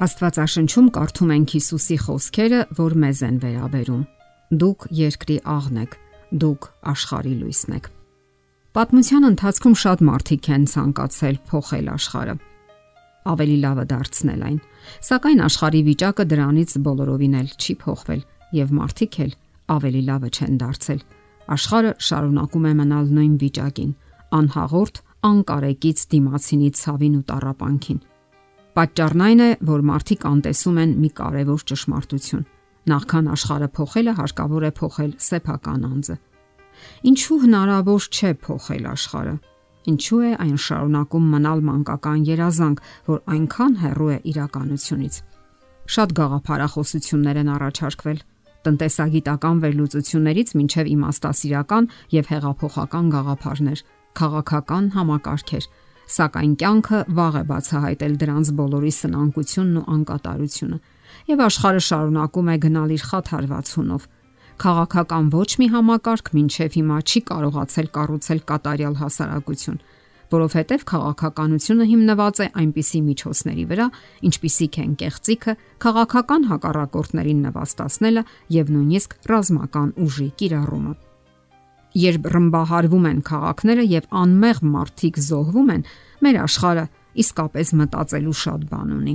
Աստվածաշնչում կարդում ենք Հիսուսի խոսքերը, որ մեզ են վերաբերում. Դուք երկրի աղն եք, դուք աշխարհի լույսն եք։ Պատմության ընթացքում շատ մարդիկ են ցանկացել փոխել աշխարհը, ավելի լավը դարձնել այն, սակայն աշխարհի վիճակը դրանից բոլորովին էլ չի փոխվել, եւ մարդիկ էլ ավելի լավը չեն դարձել։ Աշխարհը շարունակում է մնալ նույն վիճակին, անհաղորդ, անկարեկից դիմացինի ցավին ու տարապանքին Պատճառն այն է, որ մարդիկ անտեսում են մի կարևոր ճշմարտություն։ Նախքան աշխարհը փոխելը հարկավոր է փոխել սեփական անձը։ Ինչու հնարավոր չէ փոխել աշխարհը։ Ինչու է այն շարունակում մնալ մանկական երազանք, որ այնքան հեռու է իրականությունից։ Շատ գաղափարախոսություններ են առաջարկվել. տնտեսագիտական վերլուծություններից մինչև իմաստասիրական եւ հեղափոխական գաղափարներ, քաղաքական համակարգեր, Սակայն կյանքը վաղ է բացահայտել դրանց բոլորի սնանկությունն ու անկատարությունը, եւ աշխարհը շարունակում է գնալ իր խաթարվածունով։ Քաղաքական ոչ մի համակարգ մինչև հիմա չի կարողացել կառուցել կատարյալ հասարակություն, որովհետև քաղաքականությունը հիմնված է այնպիսի միջոցների վրա, ինչպիսիք են կեղծիքը, քաղաքական հակառակորդներին նվաստացնելը եւ նույնիսկ ռազմական ուժի կիրառումը երբ ռմբահարվում են քաղաքները եւ անմեղ մարդիկ զոհվում են, մեր աշխարհը իսկապես մտածելու շատ բան ունի։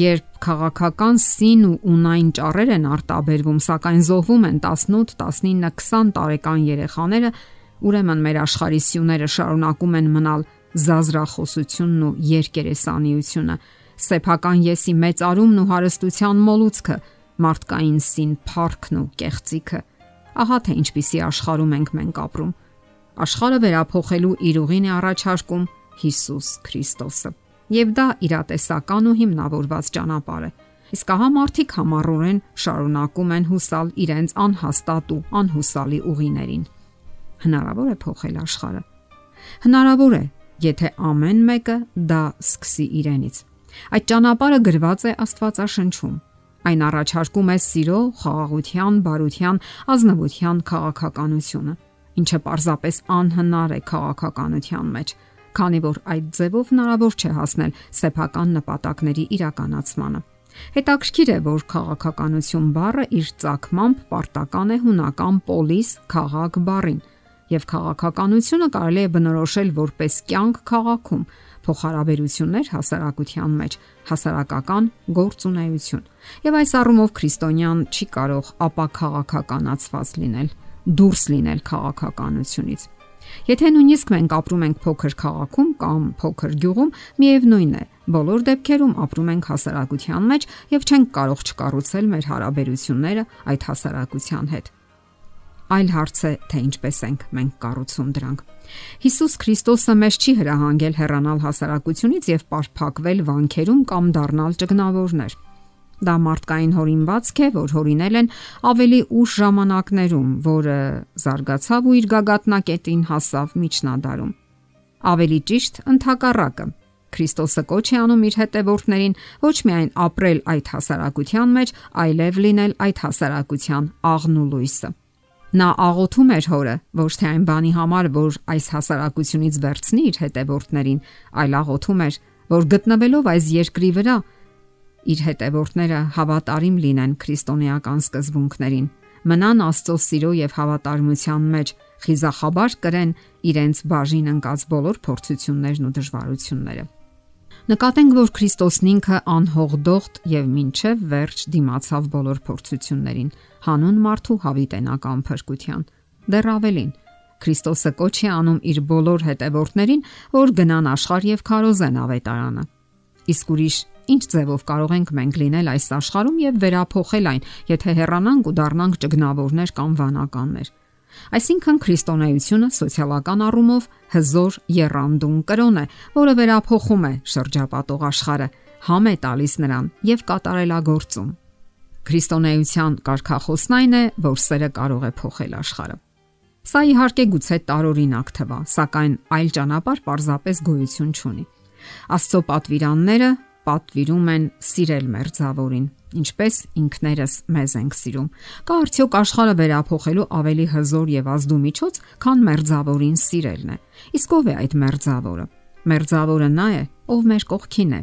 Երբ քաղաքական սին ու ունայն ճառեր են արտաբերվում, սակայն զոհվում են 18, 19, 20 տարեկան երեխաները, ուրեմն մեր աշխարհի սյուները շարունակում են մնալ զազրախոսությունն ու երկերեսանիությունը, սեփական եսի մեծարումն ու հարստության մոլուցքը, մարդկային սին փառքն ու կեղծիքը Ահա թե ինչպիսի աշխարհում ենք մենք ապրում։ Աշխարհը վերափոխելու իր ուղին է առաջարկում Հիսուս Քրիստոսը։ Եվ դա իրատեսական ու հիմնավորված ճանապարհ է։ Իսկ ահա մարդիկ համառորեն շարունակում են հուսալ իրենց անհաստատ ու անհուսալի ուղիներին։ Հնարավոր է փոխել աշխարհը։ Հնարավոր է, եթե ամեն մեկը դա սկսի իրենից։ Այդ ճանապարհը գրված է Աստվածաշնչում Այն առաջարկում է սիրո, խաղաղության, բարության, ազնվության քաղաքականությունը, ինչը պարզապես անհնար է քաղաքականության մեջ, քանի որ այդ ձևով հնարավոր չէ հասնել սեփական նպատակների իրականացմանը։ Հետաքրքիր է, որ քաղաքականություն բառը իր ցակմամբ պարտական է հունական polis քաղաք բառին, եւ քաղաքականությունը կարելի է բնորոշել որպես կյանք քաղաքում, փոխհարաբերություններ հասարակության մեջ, հասարակական գործունեություն։ Եվ այս առումով քրիստոնյան չի կարող ապա քաղաքականացված լինել, դուրս լինել քաղաքականությունից։ Եթե նույնիսկ մենք ապրում ենք փոքր քաղաքում կամ փոքր գյուղում, միևնույն է, բոլոր դեպքերում ապրում ենք հասարակության մեջ եւ չենք կարող չկառուցել մեր հարաբերությունները այդ հասարակության հետ այլ հարց է, թե ինչպես ենք մենք կառուցում դրանք։ Հիսուս Քրիստոսը մեզ չի հրահանգել հեռանալ հասարակությունից եւ պարփակվել վանքերում կամ դառնալ ճգնավորներ։ Դա մարդկային հորինվածք է, որ հորինել են ավելի ուշ ժամանակներում, որը զարգացավ ու իր գագաթնակետին հասավ միջնադարում։ Ավելի ճիշտ, ընդհակառակը։ Քրիստոսը կոչ է անում իր հետևորդներին ոչ միայն ապրել այդ հասարակության մեջ, այլև լինել այդ հասարակության աղն ու լույսը։ Նա աղոթում էր հորը ոչ թե այն բանի համար, որ այս հասարակությունից վերցնի իր հետևորդներին, այլ աղոթում էր, որ գտնվելով այս երկրի վրա իր հետևորդները հավատարիմ լինեն քրիստոնեական սկզբունքներին, մնան Աստծո սիրո եւ հավատարմության մեջ, խիզախաբար կրեն իրենց բաժին ընկած բոլոր փորձություններն ու դժվարությունները։ Նկատենք, որ Քրիստոսն ինքը անհողդողտ եւ մինչև վերջ դիմացավ բոլոր փորձություններին, հանուն մարդու հավիտենական փրկության։ Դեռ ավելին, Քրիստոսը կոչ է անում իր բոլոր հետևորդներին, որ գնան աշխարհ եւ քարոզեն ավետարանը։ Իսկ ուրիշ ինչ ձևով կարող ենք մենք լինել այս աշխարհում եւ վերափոխել այն, եթե հեռանանք ու դառնանք ճգնավորներ կամ վանականներ։ Այսինքն քրիստոնեությունը սոցիալական առումով հզոր երանդուն կրոն է, որը վերափոխում է շրջապատող աշխարհը, համ է տալիս նրան եւ կատարելագործում։ Քրիստոնեության կարգախոսն այն է, որ սերը կարող է փոխել աշխարհը։ Սա իհարկե գուցե տարօրինակ թվա, սակայն այլ ճանապարհ պարզապես գոյություն չունի։ Աստծո պատվիրանները պատվիրում են սիրել մերձավորին, ինչպես ինքներս մեզ ենք սիրում։ Կա արդյոք աշխարհը վերափոխելու ավելի հզոր եւ ազդու միջոց, քան մերձավորին սիրելն է։ Իսկ ով է այդ մերձավորը։ Մերձավորը նա է, ով մեր կողքին է։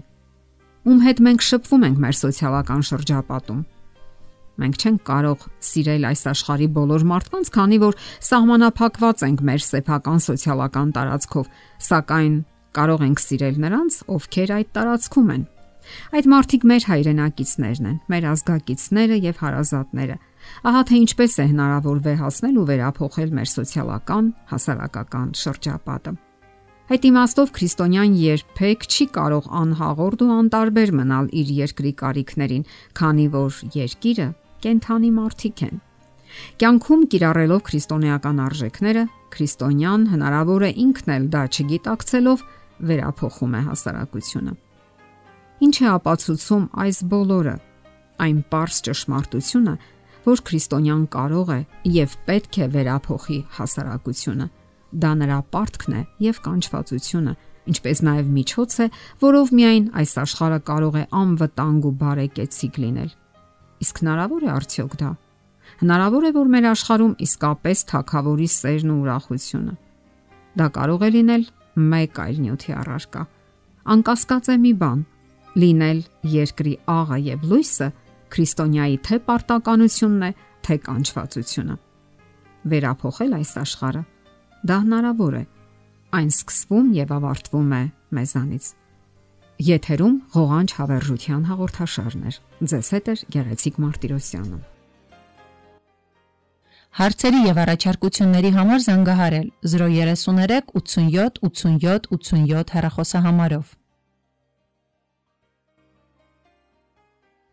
ում հետ մենք շփվում ենք մեր սոցիալական շրջապատում։ Մենք չենք կարող սիրել այս աշխարհի բոլոր մարդկանց, քանի որ սահմանափակված ենք մեր սեփական սոցիալական տարածքով, սակայն կարող ենք սիրել նրանց, ովքեր այդ տարածքում են։ Այդ մարդիկ մեր հայրենակիցներն են, մեր ազգակիցները եւ հարազատները։ Ահա թե ինչպես է հնարավոր վեհացնել ու վերափոխել մեր սոցիալական, հասարակական շրջապատը։ Այդ իմաստով քրիստոնյան երբեք չի կարող անհաղորդ ու անտարբեր մնալ իր երկրի կարիքներին, քանի որ երկիրը կենթանի մարդիկ են։ Կյանքում կիրառելով քրիստոնեական արժեքները, քրիստոնյան հնարավոր է ինքն էլ դա չգիտակցելով վերափոխում է հասարակությունը։ Ինչ է ապացուցում այս բոլորը։ Այն པարս ճշմարտությունը, որ քրիստոնյան կարող է եւ պետք է վերափոխի հասարակությունը։ Դա նրա պարտքն է եւ կանչվածությունը, ինչպես նաեւ միջոց է, որով միայն այս աշխարհը կարող է անվտանգ ու բարեկեցիկ լինել։ Իսկ հնարավոր է արդյոք դա։ Հնարավոր է, որ մեր աշխարհում իսկապես թակավորի սերն ու ուրախությունը։ Դա կարող է լինել մեկ այլ նյութի առարկա։ Անկասկած է մի բան՝ լինել երկրի աղը եւ լույսը քրիստոնյայի թե պարտականությունն է, թե կանչվածությունը։ Վերափոխել այս աշխարհը դա հնարավոր է։ Այն սկսվում եւ ավարտվում է մեզանից։ Եթերում ղողանջ հավերժության հաղորդաշարներ։ Ձեզ հետ է Գեղեցիկ Մարտիրոսյանը։ Հարցերի եւ առաջարկությունների համար զանգահարել 033 87 87 87 հեռախոսահամարով։